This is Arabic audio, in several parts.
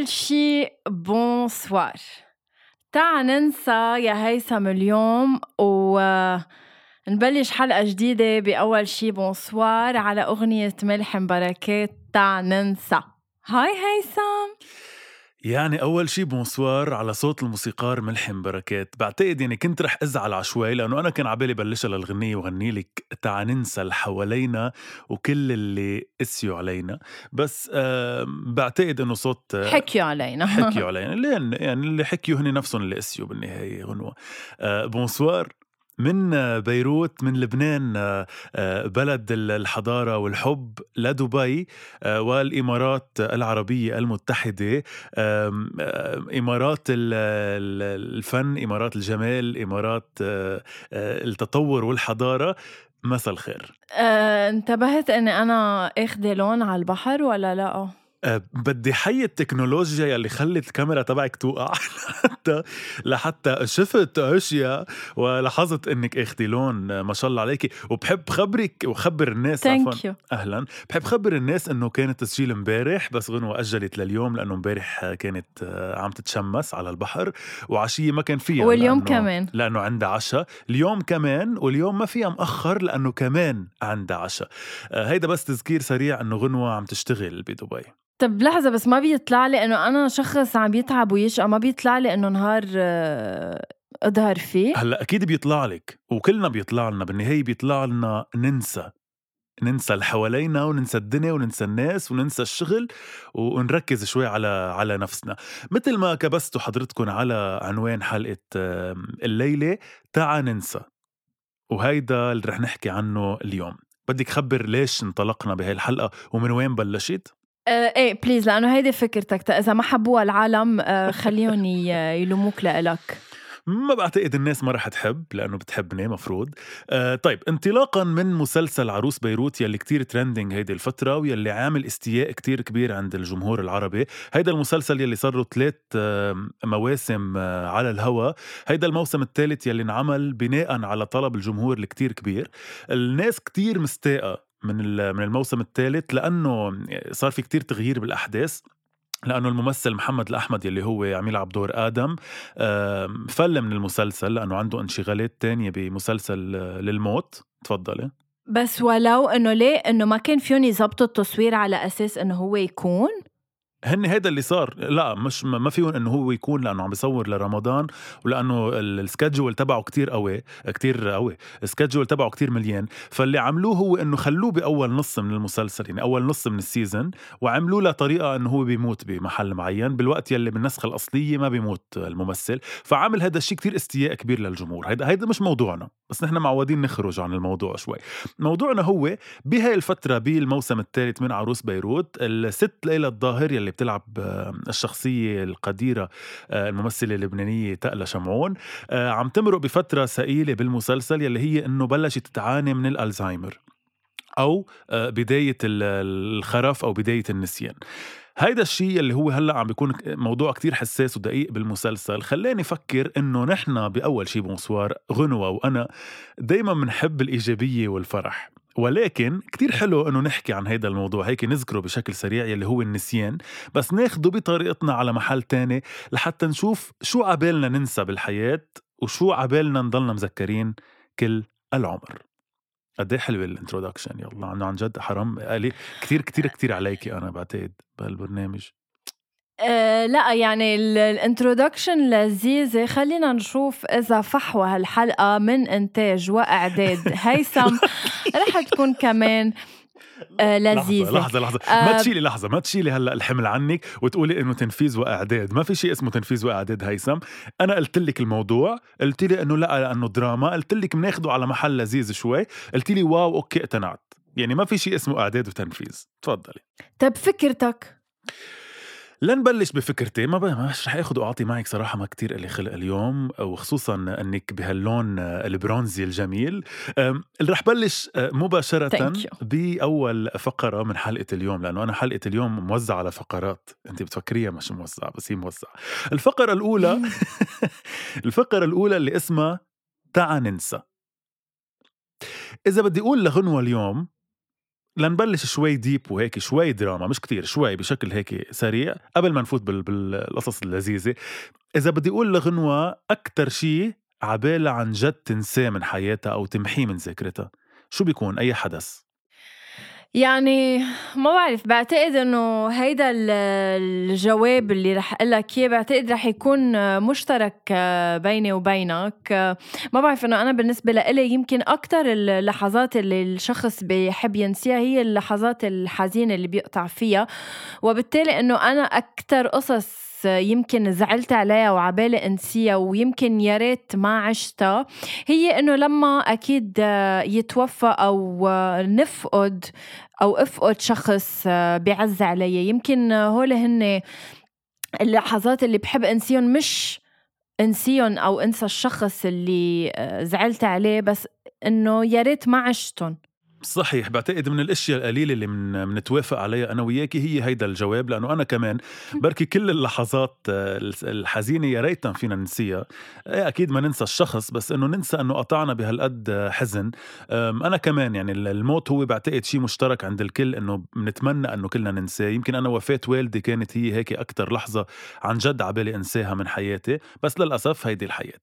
أول شي bonsoir تعا ننسى يا هيثم اليوم و نبلش حلقة جديدة بأول شي bonsoir على أغنية ملحم بركات تعا ننسى hi هيثم. يعني أول شي bonsoir على صوت الموسيقار ملحم بركات. بعتقد يعني كنت رح أزعل عشوائي لأنه أنا كان عبالي بلشها للغنية وغني لك تعا ننسى اللي حوالينا وكل اللي قسيوا علينا. بس آه بعتقد إنه صوت آه، حكيوا علينا. حكيوا علينا. لين يعني اللي حكيوا هن نفسهم اللي قسيوا بالنهاية غنوة آه بونسوار من آه، بيروت من لبنان آه، آه، بلد ال- الحضارة والحب لدبي والإمارات العربية المتحدة إمارات ال- ال- الفن إمارات الجمال إمارات التطور والحضارة. مساء الخير. انتبهت اني أنا اخذه لون على البحر ولا لأ؟ بدي حي التكنولوجيا يلي خلت الكاميرا تبعك توقع. لحتى لحتى شفت أشياء ولاحظت إنك أخدي لون آه، ما شاء الله عليكي. وبحب خبرك وخبر الناس عفوا. أهلا. بحب خبر الناس إنه كان التسجيل امبارح بس غنوة أجلت لليوم لأنه امبارح آه، كانت آه، عم تتشمس على البحر. وعشية ما كان فيها واليوم لأنه- كمان. لأنه عندها عشاء اليوم كمان واليوم ما فيها مأخر لأنه كمان عندها عشاء آه، هيدا بس تذكير سريع إنه غنوة عم تشتغل بدبي. طب لحظة بس ما بيطلع لي إنه أنا شخص عم يتعب ويشقى ما بيطلع لي إنه نهار آه، أظهر فيه. هلأ أكيد بيطلع لك وكلنا بيطلع لنا بالنهاية بيطلع لنا ننسى. ننسى اللي حوالينا وننسى الدنيا وننسى الناس وننسى الشغل ونركز شوي على على نفسنا. مثل ما كبستوا حضرتكم على عنوان حلقة آم، الليلة تعا ننسى. وهيدا اللي رح نحكي عنه اليوم. بدك خبر ليش انطلقنا بهاي الحلقة ومن وين بلشت؟ آه إيه please لأنه هيدي فكرتك. إذا ما حبوها العالم آه خليهم يلوموك لإلك. ما بعتقد الناس ما رح تحب لأنه بتحبني مفروض. آه طيب انطلاقا من مسلسل عروس بيروت يلي كتير trending هيدي الفترة ويلي عامل استياء كتير كبير عند الجمهور العربي. هيدا المسلسل يلي صار له ثلاث آه مواسم آه على الهوا. هيدا الموسم الثالث يلي انعمل بناء على طلب الجمهور الكتير كبير. الناس كتير مستاءة من من الموسم الثالث لأنه صار في كتير تغيير بالأحداث لأنه الممثل محمد الأحمد يلي هو عم يلعب دور آدم فل من المسلسل لأنه عنده انشغالات تانية بمسلسل آه، للموت. تفضلي. بس ولو إنه ليه إنه ما كان فيهم يظبطوا التصوير على أساس إنه هو يكون هن هيدا اللي صار. لا مش ما فيهم إنه هو يكون لأنه عم بيصور لرمضان ولأنه ال- ال schedule تبعه كتير قوي كتير قوي. ال schedule تبعه كتير مليان. فاللي عملوه هو إنه خلوه بأول نص من المسلسل يعني أول نص من ال season وعملوا له طريقه إنه هو بيموت بمحل معين بالوقت يلي بالنسخة الأصلية ما بيموت الممثل. فعمل هذا الشيء كتير استياء كبير للجمهور. هيدا هيدا مش موضوعنا بس نحن معودين نخرج عن الموضوع شوي. موضوعنا هو بهاي الفترة بالموسم الثالث من عروس بيروت الست ليلى الظاهر يلي بتلعب آه، الشخصية القديرة آه، الممثلة اللبنانية تقلى شمعون. آه، عم تمرق بفترة ثقيلة بالمسلسل يلي هي إنه بلشت تعاني من الألزهايمر أو آه، بداية ال- الخرف أو بداية النسيان. هيدا الشيء اللي هو هلأ عم بيكون موضوع كتير حساس ودقيق بالمسلسل. خلاني أفكر إنه نحن بأول شيء بونسوار غنوة وأنا دايما بنحب الإيجابية والفرح. ولكن كتير حلو إنه نحكي عن هيدا الموضوع هيك نذكره بشكل سريع يلي هو النسيان. بس ناخده بطريقتنا على محل تاني لحتى نشوف شو عبالنا ننسى بالحياة وشو عبالنا نضلنا مذكرين كل العمر. قد إيه حلوة ال introduction يلا عن جد حرام. قالي كتير كتير كتير عليكي أنا بعتقد بهالبرنامج آه لا يعني ال introduction لذيذة خلينا نشوف إذا فحوى هالحلقة من إنتاج وإعداد. هيثم رح تكون كمان آه لذيذة. لحظة لحظة. آه، ما تشيلي لحظة ما تشيلي هلا الحمل عنك وتقولي إنه تنفيذ وإعداد، ما في شيء اسمه تنفيذ وإعداد هيثم، أنا قلت لك الموضوع، قلت لي إنه لا لأنه دراما، قلت لك بناخده على محل لذيذ شوي، قلت لي wow okay اقتنعت، يعني ما في شيء اسمه إعداد وتنفيذ. تفضلي. طب فكرتك. لنبلش بفكرتي ما مش رح آخذ وأعطي معك صراحة ما كتير إلي خلق اليوم وخصوصا إنك بهاللون البرونزي الجميل. اللي رح بلش أه، مباشرة. بأول فقرة من حلقة اليوم لأنه أنا حلقة اليوم موزعة على فقرات. أنت بتفكريها مش موزعة بس هي موزعة. الفقرة الأولى الفقرة الأولى اللي اسمها تعا ننسى. إذا بدي أقول لغنوة اليوم لنبلش شوي ديب وهيك شوي دراما مش كتير شوي بشكل هيك سريع قبل ما نفوت بال- بالقصص اللذيذة. إذا بدي أقول لغنوة أكتر شي عبالة عن جد تنساه من حياتها أو تمحيه من ذاكرتها. شو بيكون؟ أي حدث؟ يعني ما بعرف بعتقد إنه هيدا ال- الجواب اللي رح أقول لك إياه بعتقد رح يكون مشترك آه، بيني وبينك. آه، ما بعرف إنه أنا بالنسبة لإلي يمكن أكثر اللحظات اللي الشخص بيحب ينسيها هي اللحظات الحزينة اللي بيقطع فيها. وبالتالي إنه أنا أكثر قصص يمكن زعلت عليها وعبالي أنسيها ويمكن يا ريت ما عشتها. هي إنه لما أكيد يتوفى أو نفقد أو أفقد شخص بيعز علي يمكن هول هن اللحظات اللي بحب أنسيهم مش أنسيهم أو أنسى الشخص اللي زعلت عليه بس إنه يا ريت ما عشتهم. صحيح بعتقد من الأشياء القليلة اللي من منتوافق عليها أنا وياكي هي هيدا الجواب لأنه أنا كمان بركي كل اللحظات آه، الحزينة يا ريتنا فينا ننسيها. إيه أكيد ما ننسى الشخص بس إنه ننسى إنه قطعنا بهالقد آه، حزن. أنا كمان يعني الموت هو بعتقد شيء مشترك عند الكل إنه بنتمنى إنه كلنا ننساه. يمكن أنا وفاة والدي كانت هي هيك أكثر لحظة عن جد عبالي أنساها من حياتي بس للأسف هيدي الحياة.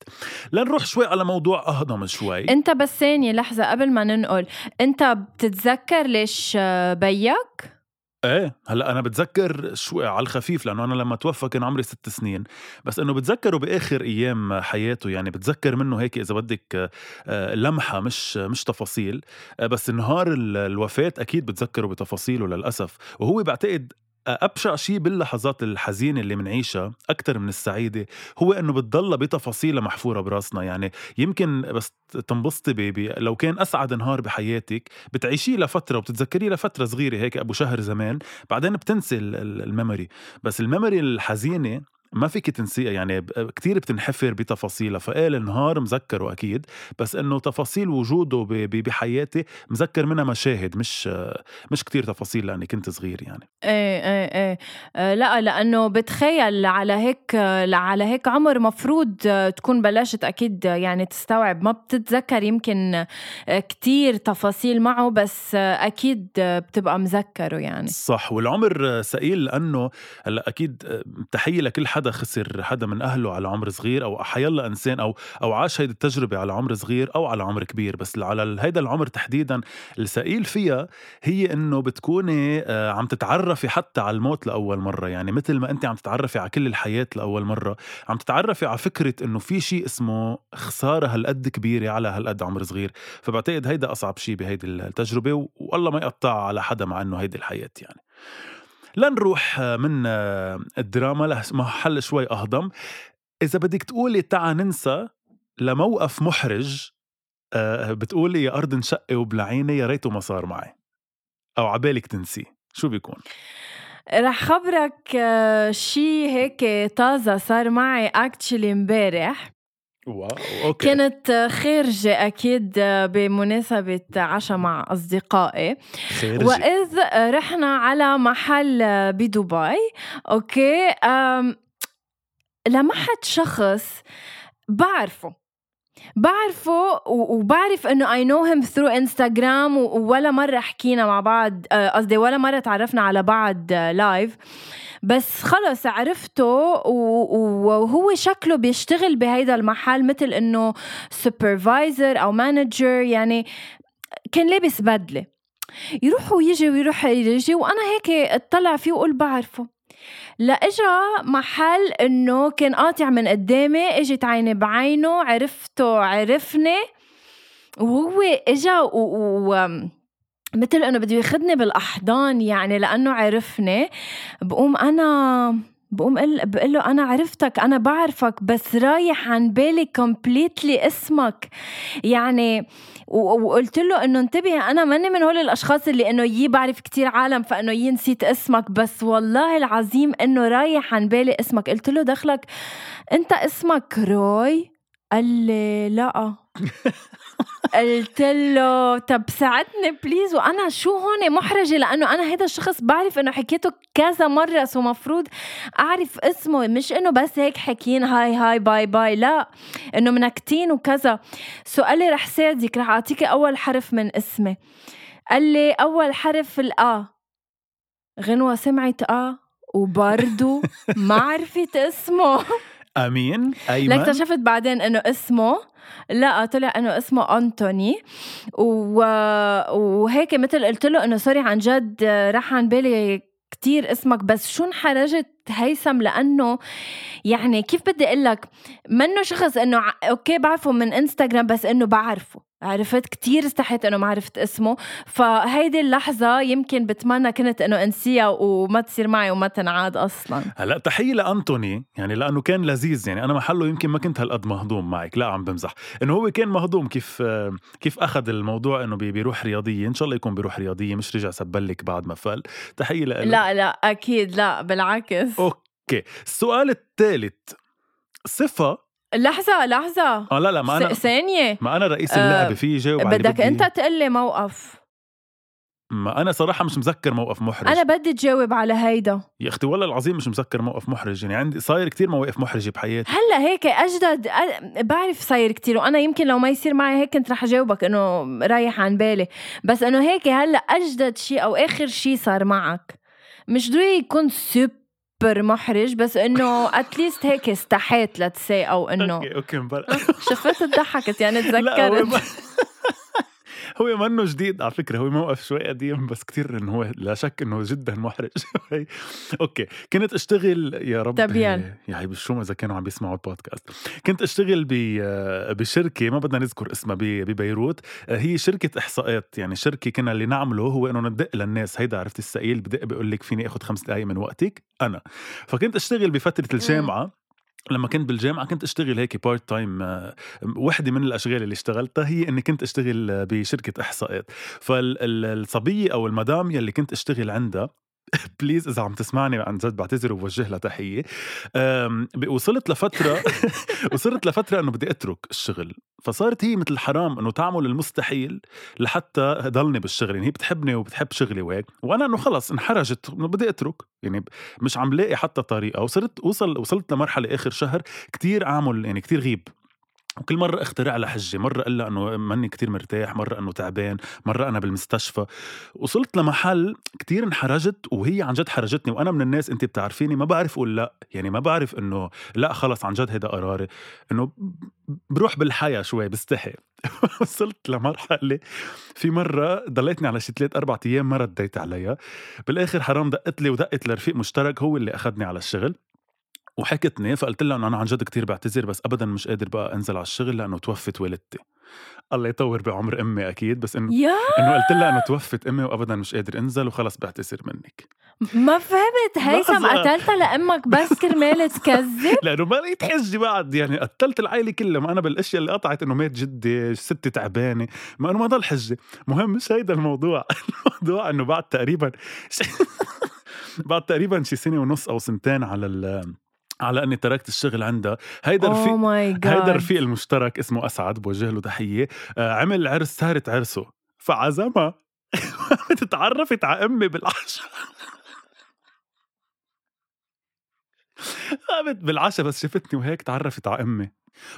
لنروح شوي على موضوع أهضم شوي. أنت بس ثانية لحظة قبل ما ننقل. أنت بتتذكر ليش بيك؟ إيه هلا أنا بتذكر شوي على الخفيف لأنه أنا لما توفى كان عمري ست سنين. بس إنه بتذكره بآخر أيام حياته يعني بتذكر منه هيك إذا بدك آه، لمحة مش مش تفاصيل. آه، بس نهار ال- الوفاة أكيد بتذكره بتفاصيله للأسف. وهو بعتقد أبشع شيء باللحظات الحزينة اللي منعيشها أكثر من السعيدة هو إنه بتضلها بتفاصيلها محفورة براسنا. يعني يمكن بس تنبسطي بي بي لو كان أسعد نهار بحياتك بتعيشيه لفترة وبتتذكريه لفترة صغيرة هيك أبو شهر زمان بعدين بتنسي ال- ال- ال memory. بس ال memory الحزينة ما فيك تنسيها يعني كتير بتنحفر بتفاصيلها فقال إنه هلأ مذكره أكيد بس إنه تفاصيل وجوده بحياتي مذكر منها مشاهد مش مش كتير تفاصيل لأني كنت صغير يعني. إيه إيه إيه. آه، لأ لأنه بتخيل على هيك على هيك عمر مفروض تكون بلشت أكيد يعني تستوعب. ما بتتذكر يمكن كتير تفاصيل معه بس أكيد بتبقى مذكره يعني. صح والعمر ثقيل لأنه هلأ أكيد تحية لكل حدا خسر حدا من أهله على عمر صغير أو حيلا إنسان أو أو عاش هيدي التجربة على عمر صغير أو على عمر كبير. بس على هيدا العمر تحديدا الثقيل فيها هي إنه بتكوني آه، عم تتعرفي حتى على الموت لأول مرة. يعني مثل ما انت عم تتعرفي على كل الحياة لأول مرة عم تتعرفي على فكرة إنه في شيء اسمه خسارة هالقد كبيرة على هالقد عمر صغير. فبعتقد هيدا أصعب شيء بهيدي التجربة والله ما يقطع على حدا مع إنه هيدي الحياة يعني. لنروح من الدراما لمحل شوي أهضم. إذا بدك تقولي تعا ننسى لموقف محرج آه، بتقولي يا أرض انشقي وبلعيني يا ريته ما صار معي. أو عبالك تنسيه. شو بيكون؟ رح خبرك آه، شي هيك طازة صار معي اكشلي امبارح. wow okay. كانت خارجة أكيد بمناسبة عشاء مع أصدقائي. وإذ رحنا على محل بدبي okay لمحت شخص بعرفه. بعرفه وبعرف إنه I know him through انستغرام ولا مرة حكينا مع بعض آه، قصدي ولا مرة تعرفنا على بعض live بس خلص عرفته وهو شكله بيشتغل بهيدا المحل مثل إنه supervisor أو manager يعني كان لابس بدلة. يروح ويجي ويروح يجي وأنا هيك اطلع فيه وأقول بعرفه. لإجا محل إنه كان قاطع من قدامي اجت عيني بعينه عرفته عرفني. وهو إجا و, و... مثل إنه بده ياخذني بالأحضان يعني لأنه عرفني. بقوم أنا بقوم قل بقول له أنا عرفتك أنا بعرفك بس رايح عن بالي completely اسمك. يعني وقلت له إنه انتبه أنا ماني من هول الأشخاص اللي إنه يي بعرف كتير عالم فإنه يي نسيت اسمك بس والله العظيم إنه رايح عن بالي اسمك. قلت له دخلك أنت اسمك روي؟ قال لي لا. قلت له طب ساعدني please وأنا شو هون محرجة؟ لأنه أنا هذا الشخص بعرف إنه حكيته كذا مرة so مفروض أعرف اسمه. مش إنه بس هيك حكين hi hi bye bye لا إنه منكتين وكذا. so قال لي رح ساعدك رح أعطيكي أول حرف من اسمي. قال لي أول حرف الا غنوة سمعت آه وبرضه ما عرفت اسمه. آمين. أيمن؟ اكتشفت بعدين إنه اسمه لا طلع إنه اسمه أنتوني. و... وهيك مثل قلت له إنه sorry عن جد راح عن بالي كتير اسمك بس شو انحرجت هيثم؟ لأنه يعني كيف بدي أقول لك منه شخص إنه okay بعرفه من انستغرام بس إنه بعرفه. عرفت كتير استحيت إنه ما عرفت اسمه. فهيدي اللحظة يمكن بتمنى كنت إنه أنسيها وما تصير معي وما تنعاد أصلا. هلا تحية لأنتوني يعني لأنه كان لذيذ يعني أنا محله يمكن ما كنت هالقد مهضوم معك لا عم بمزح. إنه هو كان مهضوم كيف كيف أخذ الموضوع إنه بي- بيروح رياضية؟ إن شاء الله يكون بيروح رياضية مش رجع سبلك بعد ما فل. تحية لك لا لا أكيد لا بالعكس. أوكي. السؤال الثالث صفة لحظة لحظة. آه لا لا ما أنا ثانية. ما أنا رئيس آه، اللعبة في جاوب على اللي بدك أنت. تقول لي موقف. ما أنا صراحة مش مذكر موقف محرج. أنا بدي تجاوب على هيدا. يا أختي والله العظيم مش مذكر موقف محرج. يعني عندي صاير كتير مواقف محرجة بحياتي. هلأ هيك أجدد أ- بعرف صاير كتير وأنا يمكن لو ما يصير معي هيك كنت رح أجاوبك إنه رايح عن بالي. بس إنه هيك هلأ أجدد شيء أو آخر شيء صار معك. مش ضروري يكون سوبر محرج بس إنه at least هيك استحيت let's say أو إنه okay okay شفت ضحكت يعني تذكرت. هو منه جديد. على فكرة هو موقف شوي قديم بس كتير إنه هو لا شك إنه جدا محرج. okay. كنت أشتغل يا رب. يلا. يا عيب شو إذا كانوا عم بيسمعوا البودكاست. كنت أشتغل بشركة ما بدنا نذكر اسمها ببيروت. هي شركة احصاءات يعني شركة كنا اللي نعمله هو إنه ندق للناس. هيدا عرفت السائل بدق بيقول لك فيني اخذ خمس دقائق من وقتك؟ أنا. فكنت أشتغل بفترة الجامعة. لما كنت بالجامعة كنت أشتغل هيك part time وحدة من الأشغال اللي اشتغلتها هي إني كنت أشتغل آه، بشركة إحصاءات فالصبية أو المدام يلي كنت أشتغل عندها please إذا عم تسمعني عن جد بعتذر وبوجه لها تحية. وصلت لفترة وصلت لفترة إنه بدي أترك الشغل. فصارت هي مثل حرام إنه تعمل المستحيل لحتى ضلني بالشغل. يعني هي بتحبني وبتحب شغلي وهيك. وأنا إنه خلص انحرجت إنه بدي أترك. يعني مش عم لاقي حتى طريقة. وصرت وصل وصلت لمرحلة آخر شهر كتير أعمل يعني كتير غيب. وكل مرة اخترع لها حجة مرة قال إنه ماني كتير مرتاح مرة إنه تعبان مرة أنا بالمستشفى. وصلت لمحل كتير انحرجت وهي عن جد حرجتني وأنا من الناس انت بتعرفيني ما بعرف أقول لأ يعني ما بعرف إنه لأ خلص عن جد هيدا قراري. إنه بروح بالحياة شوي بستحي. وصلت لمرحلة في مرة ضليتني على شي ثلاث أربع أيام ما رديت عليها. بالآخر حرام دقت لي ودقت لرفيق مشترك هو اللي أخذني على الشغل. وحكتني فقلت لها إنه أنا عن جد كتير بعتذر بس ابدا مش قادر بقى أنزل على الشغل لأنه توفت والدتي. الله يطور بعمر أمي أكيد بس انه إنه قلت لها إنه توفت أمي وابدا مش قادر أنزل وخلص بعتذر منك. ما فهمت هيثم. قتلتها لأمك بس كرمال تكذب؟ لأنه ما لقيت حجة بعد يعني قتلت العائله كلها. ما أنا بالأشياء اللي قطعت إنه مات جدي ستي تعبانة ما انه ما ضل حجة. مهم مش هيدا الموضوع. الموضوع إنه بعد تقريبا بعد تقريبا شي سنة ونص أو سنتين على ال على أني تركت الشغل عندها. هيدا اوه رفيق ماي هيدا الرفيق المشترك اسمه أسعد بوجه له تحية. آه، عمل عرس سهره عرسه. فعزمها. تعرفت على أمي بالعشاء. قامت بالعشاء بس شفتني وهيك تعرفت على أمي.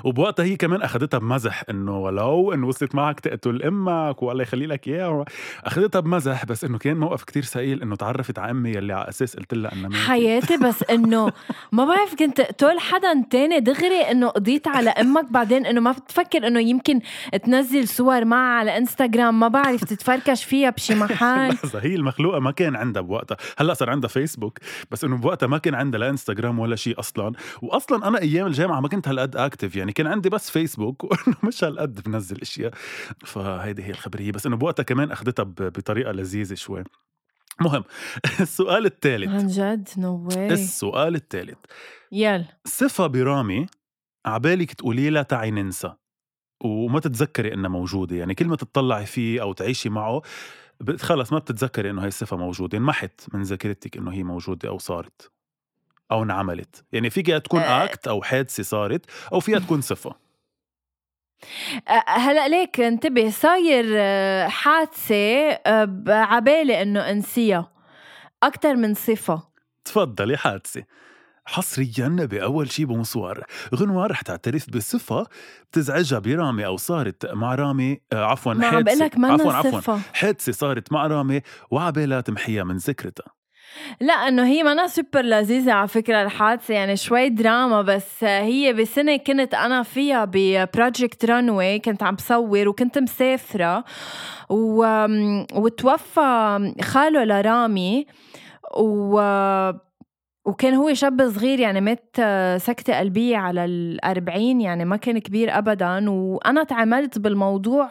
وبوقتها هي كمان اخذتها بمزح إنه ولو إنه وصلت معك تقتل أمك والله يخلي لك إياها. اخذتها بمزح بس إنه كان موقف كتير ثقيل إنه تعرفت على أمي يلي على أساس قلت لها إنها. حياتي بس إنه ما بعرف كنت تقول حدا تاني دغري إنه قضيت على أمك بعدين إنه ما بتفكر إنه يمكن تنزل صور معها على إنستغرام ما بعرف تتفركش فيها بشي محل. لحظة هي المخلوقة ما كان عندها بوقتها. هلأ صار عندها فيسبوك بس إنه بوقتها ما كان عندها لا إنستغرام ولا شيء أصلا. واصلا أنا أيام الجامعة ما كنت هالقد active يعني. كان عندي بس فيسبوك وإنه مش هالقد بنزل أشياء. فهيدي هي الخبرية. بس إنه بوقتها كمان أخذتها ب- بطريقة لذيذة شوي. مهم. السؤال الثالث. عن جد؟ no السؤال الثالث. يلا. صفة برامي عبالك تقولي لها تعي ننسى. وما تتذكري إنها موجودة. يعني كل ما تطلعي فيه أو تعيشي معه خلص ما بتتذكري إنه هاي الصفة موجودة. انمحت من ذاكرتك إنه هي موجودة أو صارت. أو انعملت. يعني فيك تكون آه. أكت أو حادثة صارت أو فيها تكون صفة. أه، هلأ ليك انتبه صاير حادثة ب- عبالي إنه أنسيها. أكتر من صفة. تفضلي حادثة. حصريا بأول شي bonsoir غنوة رح تعترف بصفة بتزعجها برامي أو صارت مع رامي آه، عفوا ما عم ما عفوا عفوا. صفة. حادثة صارت مع رامي وعبالها تمحيها من ذكرتها. لا إنه هي منا سوبر لذيذة على فكرة الحادثة يعني شوي دراما بس هي بسنة كنت أنا فيها ب Project Runway كنت عم بصور وكنت مسافرة و... وتوفى خاله لرامي و وكان هو شاب صغير يعني مات سكتة قلبية على الأربعين يعني ما كان كبير أبدا وأنا تعاملت بالموضوع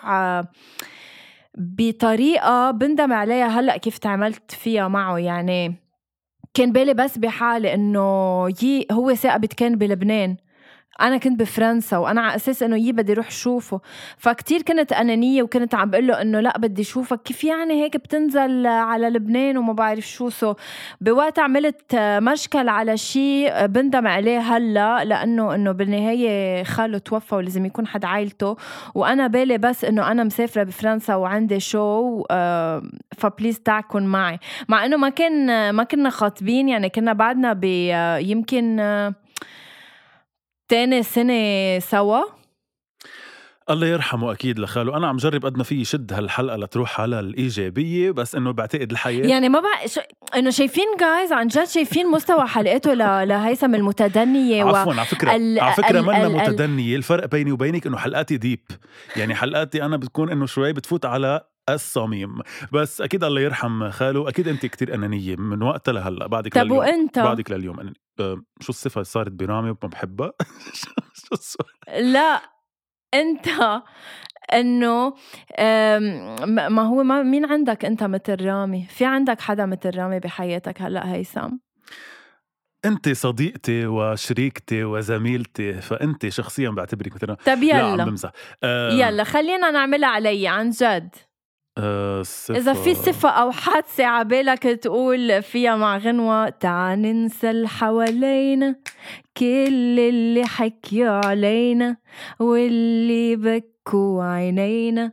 بطريقة بندم عليها. هلأ كيف تعاملت فيها معه؟ يعني كان بالي بس بحالي إنه يي هو ثاقبت كان بلبنان. أنا كنت بفرنسا وأنا على أساس إنه يي بدي أروح شوفه. فكتير كنت أنانية وكنت عم بقول له إنه لا بدي شوفك. كيف يعني هيك بتنزل على لبنان وما بعرف شو؟ so بوقت عملت مشكل على شيء بندم عليه هلا لأنه إنه بالنهاية خاله توفى ولازم يكون حد عائلته. وأنا بالي بس إنه أنا مسافرة بفرنسا وعندي شو آه، ف please تعاون معي. مع إنه ما كان ما كنا خاطبين يعني كنا بعدنا ب يمكن آه، تاني سنة سوا؟ الله يرحمه أكيد لخاله. أنا عم جرب قد ما في شد هالحلقة لتروح على الإيجابية بس إنه بعتقد الحياة يعني ما بقى ش... إنه شايفين جايز عن جد شايفين مستوى حلقته ل... لهيثم المتدنية و... عفوا على فكرة ال- على فكرة ال- منا ال- متدنية. الفرق بيني وبينك إنه حلقاتي ديب يعني حلقاتي أنا بتكون إنه شوي بتفوت على الصميم. بس أكيد الله يرحم خاله. أكيد أنت كتير أنانية من وقتها لهلأ. بعدك طب لليوم. وإنت؟ بعدك لليوم أنانية. شو اللي صارت برامي وما بحبها. شو السؤال لا أنت إنه ما هو ما مين عندك أنت مثل رامي؟ في عندك حدا مثل رامي بحياتك هلأ هيثم؟ أنت صديقتي وشريكتي وزميلتي فأنت شخصيا بعتبرك مثلا طب لا عم يلا بمزح. أه يلا خلينا نعملها علي عن جد. أه صفة. إذا في صفة أو حادثة عبالك تقول فيها مع غنوة تعال ننسى اللي حوالينا كل اللي حكيوا علينا واللي بكوا عينينا.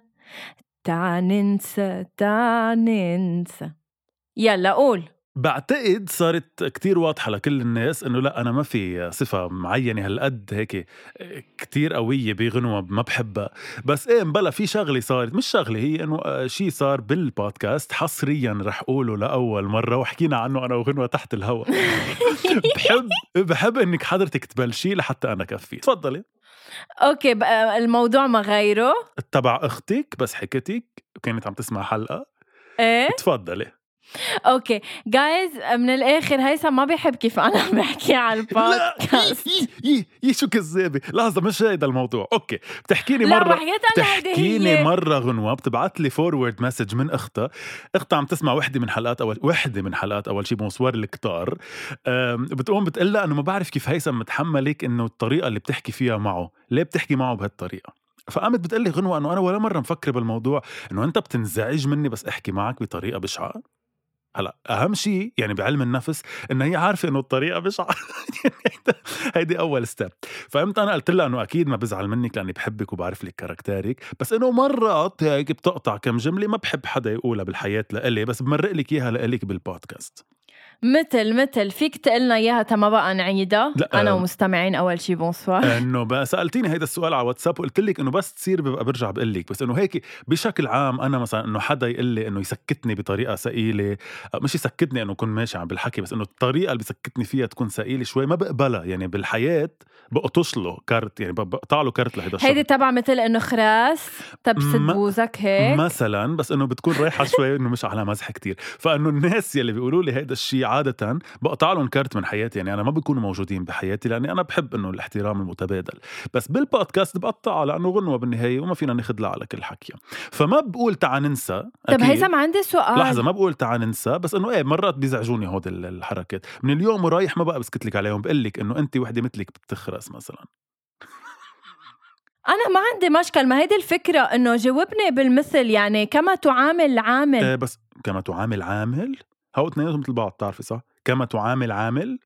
تعال ننسى تعال ننسى. يلا قول. بعتقد صارت كتير واضحة لكل الناس إنه لا أنا ما في صفة معينة هالقد هيك كتير قوية بغنوة ما بحبها. بس إيه مبلا في شغلة صارت مش شغلة هي إنه شيء صار بالبودكاست حصريا رح أقوله لأول مرة وحكينا عنه أنا وغنوة تحت الهواء بحب بحب إنك حضرتك تبلشي لحتى أنا كفي. تفضلي. okay بقى الموضوع ما غيره؟ تبع أختك بس حكيتك وكانت عم تسمع حلقة. إيه؟ تفضلي. okay جايز من الآخر هيثم ما بيحب كيف أنا بحكي على لا البودكاست. يي يي يي شو كذابة! لحظة مش هيدا الموضوع. okay بتحكي لي لا مرة وحياة الله هيدي تحكيني هي. مرة غنوة بتبعت لي forward message من أختها. أختها عم تسمع وحدة من حلقات اول وحدة من حلقات أول شي bonsoir الكتار. بتقوم بتقول لها إنه ما بعرف كيف هيثم متحملك إنه الطريقة اللي بتحكي فيها معه. ليه بتحكي معه بهالطريقة؟ فقامت بتقول لي غنوة إنه أنا ولا مرة مفكرة بالموضوع إنه أنت بتنزعج مني بس أحكي معك بطريقة بشعة. هلا أهم شيء يعني بعلم النفس إنه هي عارفة إنه الطريقة بشعه يعني هيدي أول step فقمت أنا قلت لها إنه أكيد ما بزعل منك لأني بحبك وبعرف لك caractère ك بس إنه مرات هيك بتقطع كم جملة ما بحب حدا يقولها بالحياة لإلي بس بمرق لك إياها لإلك بالبودكاست مثل مثل فيك تقلنا إياها تما بقى نعيدها. لا، أنا آه. ومستمعين أول شي bonsoir إنه بقى سألتيني هيدا السؤال على واتساب وقلت لك إنه بس تصير ببقى برجع بقول لك بس إنه هيك بشكل عام أنا مثلا إنه حدا يقول لي إنه يسكتني بطريقة ثقيلة أو مش يسكتني إنه أكون ماشي عم بالحكي بس إنه الطريقة اللي بسكتني فيها تكون ثقيلة شوي ما بقبلها. يعني بالحياة بقطش له كارت يعني بقطع له كارت لهيدا الشغل هيدي تبع مثل إنه خراس تبسط ما- بوزك هيك. مثلا بس إنه بتكون رايحة شوي إنه مش على مزح كتير. فإنه الناس يلي بيقولوا لي هيدا الشيء عادة بقطع لهم كارت من حياتي. يعني أنا ما بيكونوا موجودين بحياتي لأني أنا بحب إنه الاحترام المتبادل. بس بالبودكاست بقطعها لأنه غنوة بالنهاية وما فينا ناخذ على كل حكي. فما بقول تعا ننسى طب. هيثم عندي سؤال. لحظة ما بقول تعا ننسى بس إنه إيه مرات بيزعجوني هود ال- الحركات. من اليوم ورايح ما بقى بسكت لك عليهم بقول لك إنه أنت وحدة مثلك بتخرس مثلا. أنا ما عندي مشكل. ما هيدي الفكرة إنه جاوبني بالمثل يعني كما تعامل عامل. إيه بس كما تعامل عامل؟ هو اثنيناتهم مثل بعض بتعرفي صح؟ كما تعامل عامل.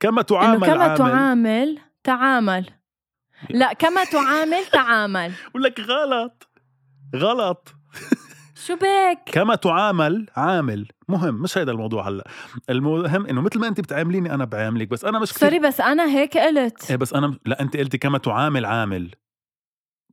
كما تعامل كما عامل. تعامل تعامل. لا كما تعامل تعامل. بقول لك غلط. غلط. شو بك؟ كما تعامل عامل. مهم مش هيدا الموضوع هلأ. المهم إنه مثل ما انت بتعامليني أنا بعاملك بس أنا مش سوري بس أنا هيك قلت. إيه بس أنا لا انت قلتي كما تعامل عامل.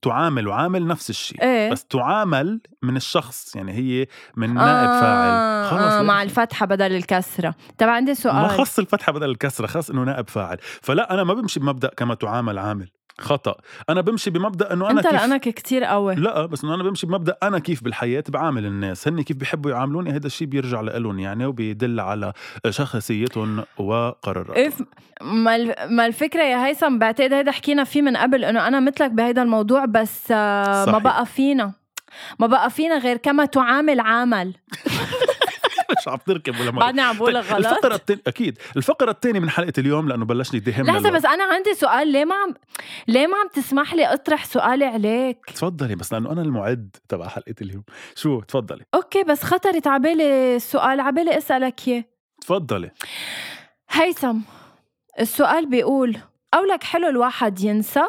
تعامل وعامل نفس الشيء إيه. بس تعامل من الشخص يعني هي من نائب فاعل. خلص آه. مع الفتحة بدل الكسرة. طب عندي ما سؤال. خص الفتحة بدل الكسرة خص إنه نائب فاعل. فلا أنا ما بمشي بمبدأ كما تعامل عامل. خطأ. أنا بمشي بمبدأ إنه أنا أنت كيف لأنك كتير قوي. لا بس إنه أنا بمشي بمبدأ أنا كيف بالحياة بعامل الناس. هن كيف بيحبوا يعاملوني هذا الشيء بيرجع لهم يعني وبيدل على شخصيتهم وقراراتهم. إف ما ال- ما الفكرة يا هيثم بعتقد هيدا حكينا فيه من قبل إنه أنا مثلك بهيدا الموضوع بس آه، ما صحيح. بقى فينا. ما بقى فينا غير كما تعامل عامل مش عم تركب ولا مرة بعدني عم بقول طيب، الفقرة غلط التانية أكيد. الفقرة الثانية من حلقة اليوم لأنه بلشني يدهم لحظة بس أنا عندي سؤال. ليه ما عم ليه ما عم تسمح لي أطرح سؤالي عليك؟ تفضلي بس لأنه أنا المعد تبع حلقة اليوم. شو؟ تفضلي. أوكي بس خطرت عبالي السؤال عبالي أسألك إياه. تفضلي. هيثم السؤال بيقول قولك حلو الواحد ينسى؟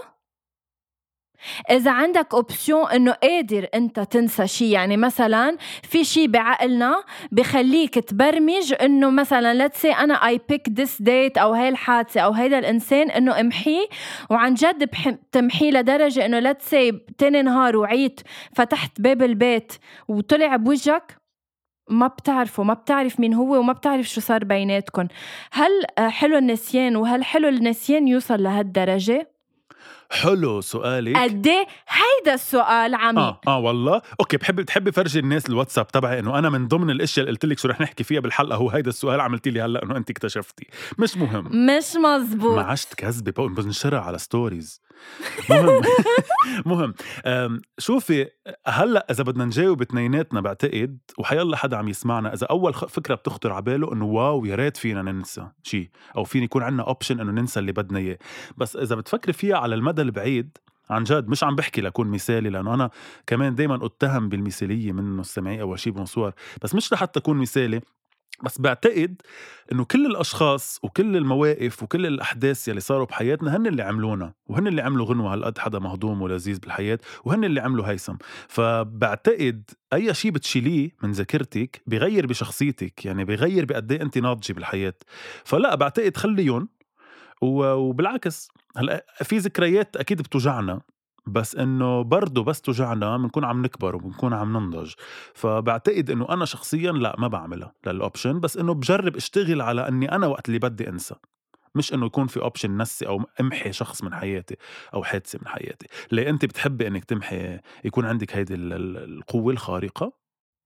إذا عندك أوبسيون إنه قادر أنت تنسى شيء يعني مثلا في شيء بعقلنا بخليك تبرمج إنه مثلا say أنا I pick this date أو هاي الحادثة أو هيدا الإنسان إنه امحيه وعن جد بح- تمحيه لدرجة إنه say تاني نهار وعيت فتحت باب البيت وطلع بوجهك ما بتعرفه ما بتعرف مين هو وما بتعرف شو صار بيناتكم هل حلو النسيان وهل حلو النسيان يوصل لهالدرجة؟ حلو سؤالك. قد إيه؟ هيدا السؤال عمي. آه آه والله. okay بحب بتحبي فرجي الناس الواتساب تبعي إنه أنا من ضمن الأشياء اللي قلت لك شو رح نحكي فيها بالحلقة هو هيدا السؤال عملتي لي هلأ إنه انت اكتشفتي. مش مهم. مش مزبوط. ما عشت بقول بنشرها على stories مهم. مهم. شوفي هلأ إذا بدنا نجاوب اثنيناتنا بعتقد وأي حدا عم يسمعنا إذا أول فكرة بتخطر على باله إنه wow يا ريت فينا ننسى شيء أو فين يكون عندنا option إنه ننسى اللي بدنا إياه. بس إذا بتفكري فيها على المدى البعيد عن جد مش عم بحكي لكون مثالي لأنه أنا كمان دائما أتهم بالمثالية من مستمعي اول شيء bonsoir بس مش لحتى أكون مثالي. بس بعتقد إنه كل الأشخاص وكل المواقف وكل الأحداث يلي صاروا بحياتنا هن اللي عملونا وهن اللي عملوا غنوة هالقد حدا مهضوم ولذيذ بالحياة وهن اللي عملوا هيثم. فبعتقد أي شيء بتشيليه من ذاكرتك بغير بشخصيتك يعني بغير بقد إيه انت ناضجة بالحياة. فلا بعتقد خليهم وبالعكس هلأ في ذكريات أكيد بتوجعنا. بس إنه برضه بس توجعنا بنكون عم نكبر وبنكون عم ننضج. فبعتقد إنه أنا شخصيا لا ما بعملها لل option بس إنه بجرب أشتغل على إني أنا وقت اللي بدي أنسى. مش إنه يكون في option نسي أو امحي شخص من حياتي أو حادثة من حياتي. ليه أنت بتحبي إنك تمحي يكون عندك هيدي ال- ال- القوة الخارقة؟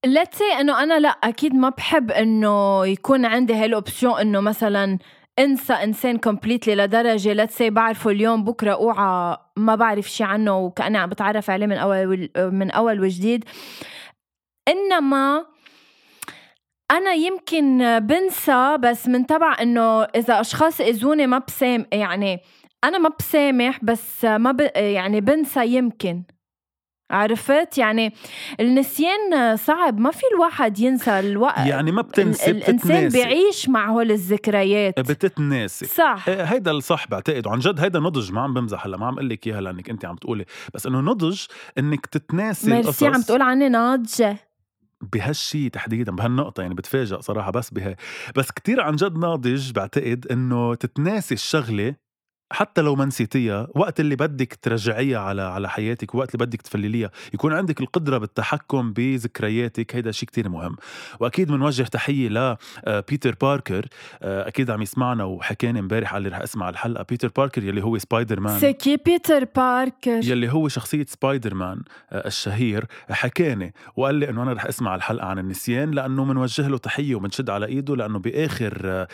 Say إنه أنا لا أكيد ما بحب إنه يكون عندي هاي ال option إنه مثلا انسى انسان completely لدرجة let's say بعرفه اليوم بكرة أوعى ما بعرف شي عنه وكأني عم بتعرف عليه من أول من أول وجديد. إنما أنا يمكن بنسى بس من تبع إنه إذا أشخاص إذوني ما بسام يعني أنا ما بسامح بس ما ب... يعني بنسى يمكن. عرفت؟ يعني النسيان صعب ما في الواحد ينسى الوقت يعني ما بتنسي الإنسان بتتناسي. بيعيش مع هول الذكريات. بتتناسي. صح. إيه، هيدا الصح بعتقد. وعن جد هيدا نضج ما عم بمزح هلا ما عم أقول لك إياها لأنك أنت عم تقولي. بس إنه نضج إنك تتناسي ميرسي عم تقول عني ناضجة. بهالشي تحديدا بهالنقطة يعني بتفاجئ صراحة بس بها. بس كتير عن جد ناضج بعتقد إنه تتناسي الشغلة حتى لو ما نسيتيها وقت اللي بدك ترجعيها على على حياتك وقت اللي بدك تفلليها يكون عندك القدرة بالتحكم بذكرياتك. هيدا شيء كتير مهم. وأكيد بنوجه تحية ل آه، باركر. آه، أكيد عم يسمعنا وحكاني امبارح لي رح أسمع الحلقة. بيتر باركر يلي هو سبايدر مان سكي بيتر باركر يلي هو شخصية سبايدر مان آه، الشهير حكاني وقال لي إنه أنا رح أسمع الحلقة عن النسيان لأنه منوجه له تحية وبنشد على إيده لأنه بآخر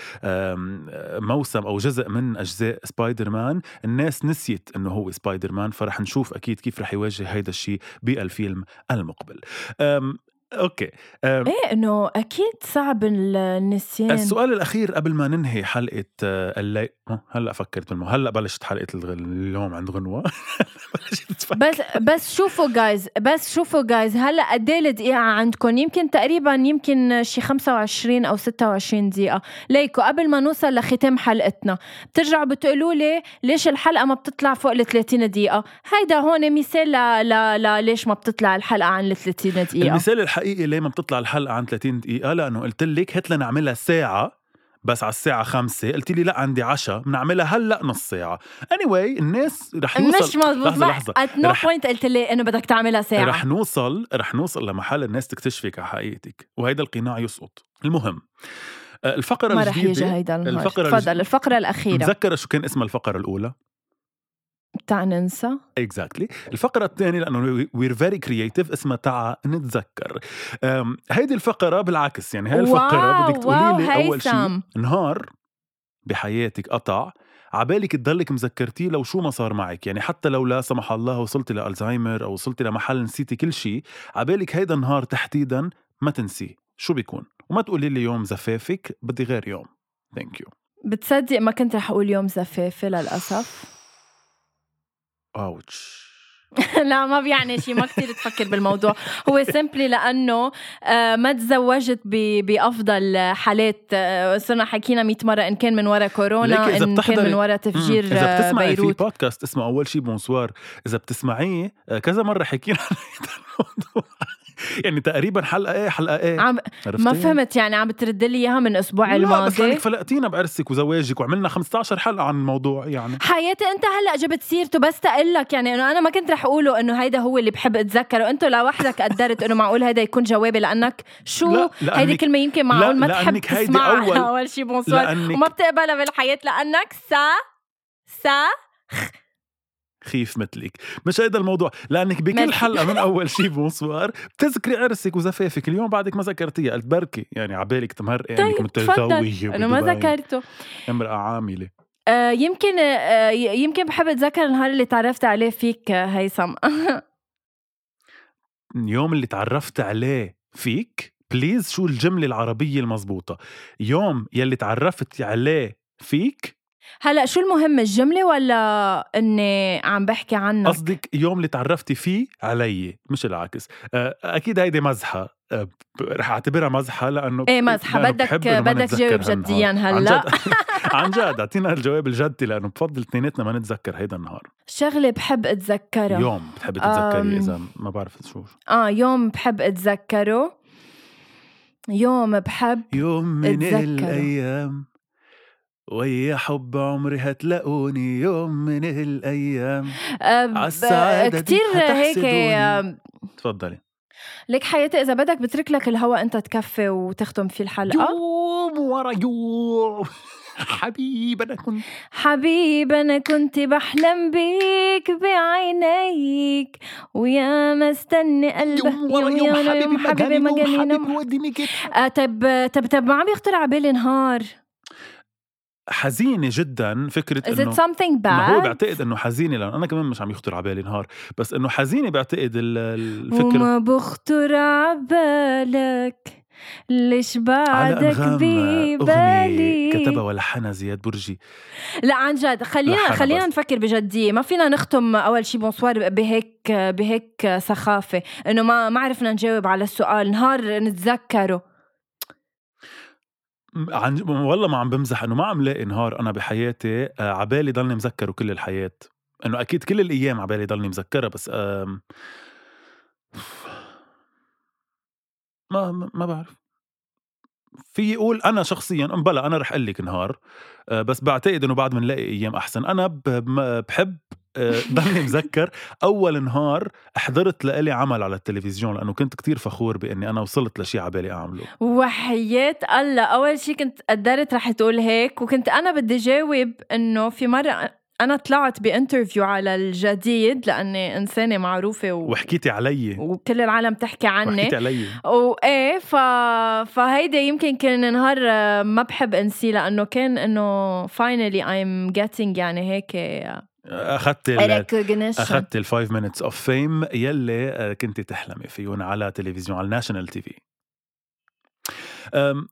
موسم أو جزء من أجزاء سبايدر مان الناس نسيت إنه هو سبايدر مان فرح نشوف أكيد كيف رح يواجه هيدا الشيء بألفيلم المقبل. okay. أم إيه إنه أكيد صعب النسيان. السؤال الأخير قبل ما ننهي حلقة آه، اللي هلأ فكرت بالمو هلأ بلشت حلقة اليوم عند غنوة. بس بس شوفوا جايز بس شوفوا جايز هلأ قد إيه الدقيقة عندكم؟ يمكن تقريبا يمكن شي 25 أو 26 دقيقة. ليكو قبل ما نوصل لختام حلقتنا بترجعوا بتقولوا لي ليش الحلقة ما بتطلع فوق ال 30 دقيقة؟ هيدا هون مثال ل... ل... ل... ليش ما بتطلع الحلقة عن ال 30 دقيقة. المثال الحقيقي ليه ما بتطلع الحلقة عن 30 دقيقة؟ لأنه قلت لك هات لنا نعملها ساعة بس على الساعة خمسة. قلت لي لا عندي عشاء بنعملها هلأ نص ساعة. Anyway الناس رح يوصل مش مزبوط لحظة لحظة. At no point قلت لي إنه بدك تعملها ساعة. رح نوصل رح نوصل لمحل الناس تكتشفك على حقيقتك وهيدا القناع يسقط. المهم آه، الفقرة ما رح يجي الجديدة هيدا الفقرة تفضل الفقرة الأخيرة. متذكرة شو كان اسمها الفقرة الأولى؟ تعا ننسى؟ exactly الفقرة الثانية لأنه we're very creative اسمها تعا نتذكر. هيدي الفقرة بالعكس يعني هاي الفقرة wow، بدك تقولي لي wow، أول شيء. نهار بحياتك قطع عبالك تضلك مذكرتيه لو شو ما صار معك. يعني حتى لو لا سمح الله وصلتي لألزهايمر أو وصلتي لمحل نسيتي كل شيء عبالك هيدا النهار تحديدا ما تنسيه. شو بيكون؟ وما تقولي لي يوم زفافك بدي غير يوم. Thank you بتصدق ما كنت رح أقول يوم زفافي للأسف. Ouch. لا ما بيعني شيء ما كتير تفكر بالموضوع. هو simply لأنه آه، ما تزوجت ب- بأفضل حالات. آه، صرنا حكينا 100 مرة إن كان من وراء كورونا إذا إن كان من وراء تفجير آه، بتسمعي في بيروت. بودكاست اسمه أول شي بونسوار إذا بتسمعيه آه، كذا مرة حكينا عن هيدا الموضوع. يعني تقريبا حلقة إيه حلقة إيه. عم؟ ما فهمت يعني عم بترد لي إياها من الأسبوع لا بس الماضي. لأنك فلقتينا بعرسك وزواجك وعملنا 15 حلقة عن الموضوع يعني. حياتي أنت هلأ جبت سيرته بس تقلك يعني إنه أنا ما كنت رح أقوله إنه هيدا هو اللي بحب أتذكره. انت لوحدك قدرت إنه معقول هيدا يكون جوابي لأنك شو؟ لا، هيدي كلمة يمكن معقول ما تحب تسمعها أول- أول شيء بونسوار وما بتقبلها بالحياة لأنك سا سا خيف مثلك. مش هيدا الموضوع. لأنك بكل. حلقة من أول شي بونسوار بتذكري عرسك وزفافك. اليوم بعدك ما ذكرتيها. قلت بركي. يعني عبالك تمرقي. يعني طيب كنت تفضل. انه ما ذكرته. امرأة عاملة. آه يمكن آه يمكن بحب أتذكر النهار اللي تعرفت عليه فيك آه، هيثم. يوم اللي تعرفت عليه فيك please شو الجملة العربية المضبوطة يوم يلي تعرفت عليه فيك هلأ شو المهم الجملة ولا إني عم بحكي عنك؟ قصدك يوم اللي تعرفتي فيه علي مش العكس آه، أكيد هيدي مزحة. آه، رح أعتبرها مزحة لأنه إيه مزحة. لأنه بدك بدك جاوب. جديا هلأ. عن جد. أعطينا الجواب الجدي لأنه بفضل اثنيناتنا ما نتذكر هيدا النهار. شغلة بحب اتذكرها يوم بتحبي تتذكري. إذا ما بعرف شو. آه يوم بحب أتذكره. يوم بحب يوم من أتذكره. الأيام. ويا حب عمري هتلاقوني يوم من الأيام. عالسعادة دي كتير هيك تفضلي لك حياتي إذا بدك بترك لك الهوا أنت تكفي وتختم فيه الحلقة. يوم ورا يوم. حبيب أنا كنت حبيب أنا كنت بحلم بيك بعينيك ويا ما استني قلبك يوم ورا يوم حبيبي حبيبي مجانين مجانين وحبيبي وديني كده آه طب طب طب ما عم يخطر على بالي نهار. حزينة جدا فكرة إنه ما هو بعتقد إنه حزينة لأنه أنا كمان مش عم يخطر على بالي نهار بس إنه حزينة بعتقد ال- الفكرة. وما بخطر ليش على بعدك انغام أغنية ببالي؟ كتبها ولحنها زياد برجي. لا عن جد خلينا خلينا بس. نفكر بجدية. ما فينا نختم أول شي بونسوار بهيك بهيك سخافة. إنه ما ما عرفنا نجاوب على السؤال. نهار نتذكره. عن والله ما عم بمزح إنه ما عم لاقي نهار أنا بحياتي آه، عبالي ضلني مذكره كل الحياة. إنه أكيد كل الأيام عبالي ضلني مذكرها بس ما ما ما بعرف. في يقول أنا شخصيا بلا أنا رح أقول لك نهار آه، بس بعتقد إنه بعد بنلاقي أيام أحسن. أنا بحب ضلني مذكر أول نهار حضرت لإلي عمل على التلفزيون لأنه كنت كتير فخور بإني أنا وصلت لشيء عبالي أعمله. وحياة الله. أول شي كنت قدرت رح تقول هيك وكنت أنا بدي جاوب إنه في مرة أنا طلعت ب interview على الجديد لأني إنسانة معروفة و... وحكيتي علي. وكل العالم تحكي عني. وحكيتي علي. وايه ف... فهيدا يمكن كان نهار آه، ما بحب إنسيه لأنه كان إنه finally I'm getting يعني هيك أخذت ال- أخذت ال five minutes of fame يلي آه، كنت تحلمي فيهم على تلفزيون على ال national TV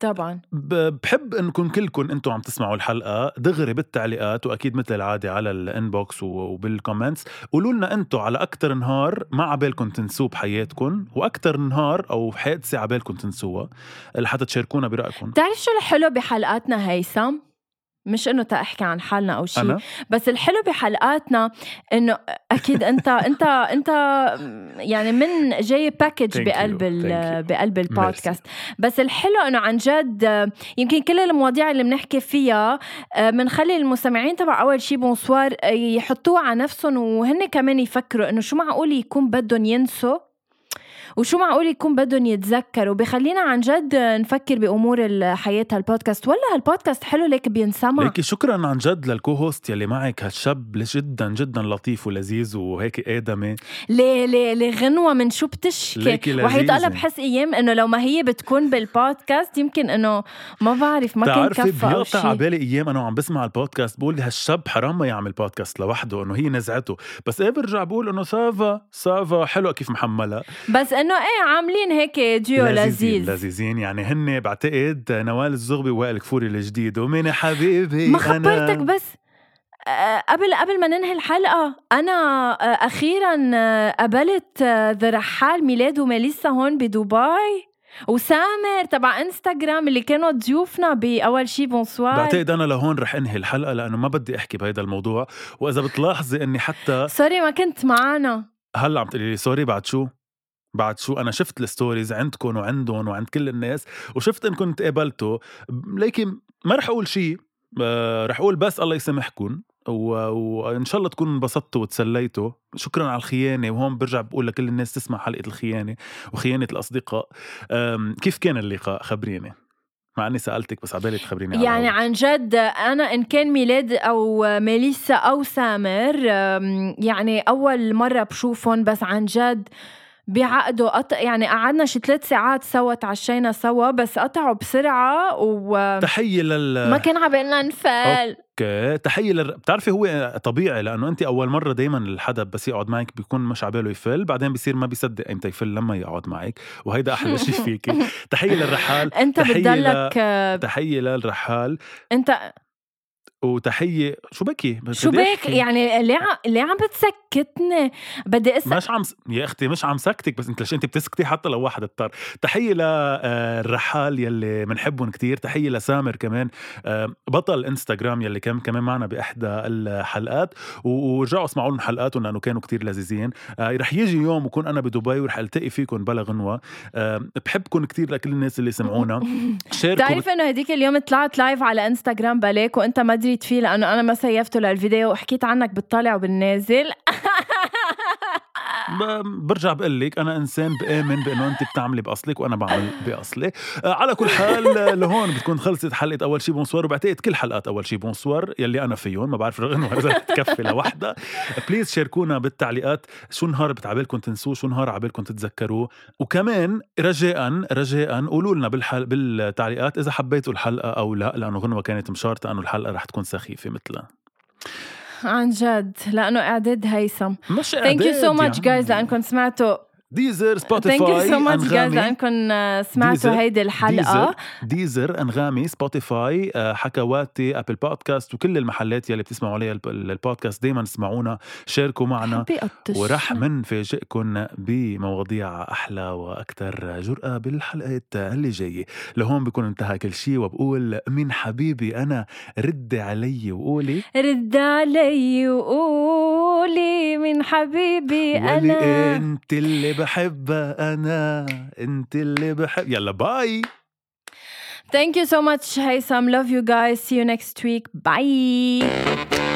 طبعا. بحب انكم كلكم أنتم عم تسمعوا الحلقة دغري بالتعليقات وأكيد مثل العاده على ال inbox وبال comments قولوا لنا أنتم على أكثر نهار ما عبالكم تنسوه بحياتكم وأكثر نهار أو حادثه عبالكم تنسوها لحتى تشاركونا برايكم بتعرف شو الحلو بحلقاتنا هيثم؟ مش إنه تحكي عن حالنا أو شيء بس الحلو بحلقاتنا إنه أكيد أنت أنت أنت يعني من جاي package بقلب ال-. بقلب البودكاست. بس الحلو إنه عن جد يمكن كل المواضيع اللي بنحكي فيها بنخلي المستمعين تبع أول شي بونسوار يحطوها على نفسهم وهن كمان يفكروا إنه شو معقول يكون بدهم ينسوا وشو معقول يكون بدهم يتذكروا؟ بخلينا عن جد نفكر بأمور الحياة هالبودكاست. ولا هالبودكاست حلو ليك بينسمع. ليكي شكرا عن جد لل co-host يلي معك هالشاب جدا جدا لطيف ولذيذ وهيك آدمي. ليه ليه ليه غنوة من شو بتشكي؟ الله لذيذة. بحس أيام إنه لو ما هي بتكون بالبودكاست يمكن إنه ما بعرف ما كان كفى بيقطع على بالي أيام أنا وعم بسمع البودكاست بقول هالشاب حرام ما يعمل بودكاست لوحده إنه هي نزعته. بس إيه برجع بقول إنه ça va ça va حلوة كيف محمله بس انه إيه عاملين هيك ديو لذيذ. لذيذين. يعني هن بعتقد نوال الزغبي ووائل كفوري الجديد. ومين حبيبي؟ ما خبرتك بس. آه، قبل قبل ما ننهي الحلقة أنا آه، أخيرا آه، قابلت the رحال ميلاد وميليسا هون بدبي. وسامر تبع إنستغرام اللي كانوا ضيوفنا بأول شي بونسوار بعتقد أنا لهون رح انهي الحلقة لأنه ما بدي أحكي بهيدا الموضوع. وإذا بتلاحظي إني حتى sorry ما كنت معنا هلا عم تقولي لي sorry بعد شو؟ بعد شو أنا شفت ال stories عندكم وعندهم وعند كل الناس وشفت انكم تقابلتوا لكن ما رح أقول شيء آه، رح أقول بس الله يسامحكم وإن شاء الله تكونوا انبسطتوا وتسليتوا. شكرا على الخيانة وهون برجع بقول لكل الناس تسمع حلقة الخيانة وخيانة الأصدقاء. كيف كان اللقاء خبريني؟ مع إني سألتك بس عبالي تخبريني يعني. عن جد أنا إن كان ميلاد أو ميليسا أو سامر يعني أول مرة بشوفهم بس عن جد بيعقدوا قط... يعني قعدنا شي ثلاث ساعات سوا تعشينا سوا بس قطعوا بسرعة وما تحية لل كان عبالنا نفل أوكي. تحية لل... بتعرفي هو طبيعي لأنه انت أول مرة دائما الحدا بس يقعد معك بيكون مش عباله يفل بعدين بيصير ما بيصدق إمتى يفل لما يقعد معك وهيدا أحلى شيء فيكي. تحية للرحال أنت تحية بتضلك آه، تحية للرحال. أنت وتحية شو بكي؟ شو بك. يعني ليه ع- ليه عم بتسكتني؟ بدي اسال مش عم س... يا أختي مش عم سكتك بس أنت ليش أنت بتسكتي حتى لو واحد اضطر؟ تحية للرحال يلي بنحبهم كتير تحية لسامر كمان آه، بطل إنستغرام يلي كان كمان معنا بإحدى الحلقات ورجعوا اسمعوا لهم حلقاتهم لأنه كانوا كتير لذيذين. آه، رح يجي يوم وكون أنا بدبي ورح ألتقي فيكم بلا غنوة آه، بحبكم كتير لكل الناس اللي سمعونا. شاركوا بتعرف إنه هديك اليوم طلعت live على إنستغرام بلاك وأنت ما دريت فيه لأنه أنا ما سيفته للفيديو وحكيت عنك بالطالع وبالنازل. برجع بقول لك أنا إنسان بآمن بأنه انت بتعملي بأصلك وأنا بعمل بأصلي. آه، على كل حال لهون بتكون خلصت حلقة أول شي bonsoir وبعتقد كل حلقات أول شي bonsoir يلي أنا فيهم ما بعرف رقم إذا بتكفي لوحدها please شاركونا بالتعليقات شو نهار ع بالكم تنسوه شو نهار عبالكم تتذكروه. وكمان رجاء رجاء قولوا لنا بالحل بالتعليقات إذا حبيتوا الحلقة أو لا لأنه غنوه كانت مشارطة أنه الحلقة رح تكون سخيفة مثلها. عن جد لأنه إعداد هيثم مش thank you so much guys. لأنكم سمعتوا ديزر سبوتيفاي thank you so much guys. لانكم سمعتوا هيدي الحلقة. ديزر ديزر انغامي سبوتيفاي حكواتي ابل بودكاست وكل المحلات يلي بتسمعوا عليها الب- البودكاست. دايما اسمعونا شاركوا معنا. ورح منفاجئكم بمواضيع أحلى وأكثر جرأة بالحلقات اللي جاية. لهون بكون انتهى كل شيء وبقول من حبيبي أنا ردي علي وقولي. رد علي وقولي من حبيبي أنا. أنت اللي بحبها انا انت اللي بحب يلا باي Thank you so much, Haysam. Love you guys. See you next week. Bye.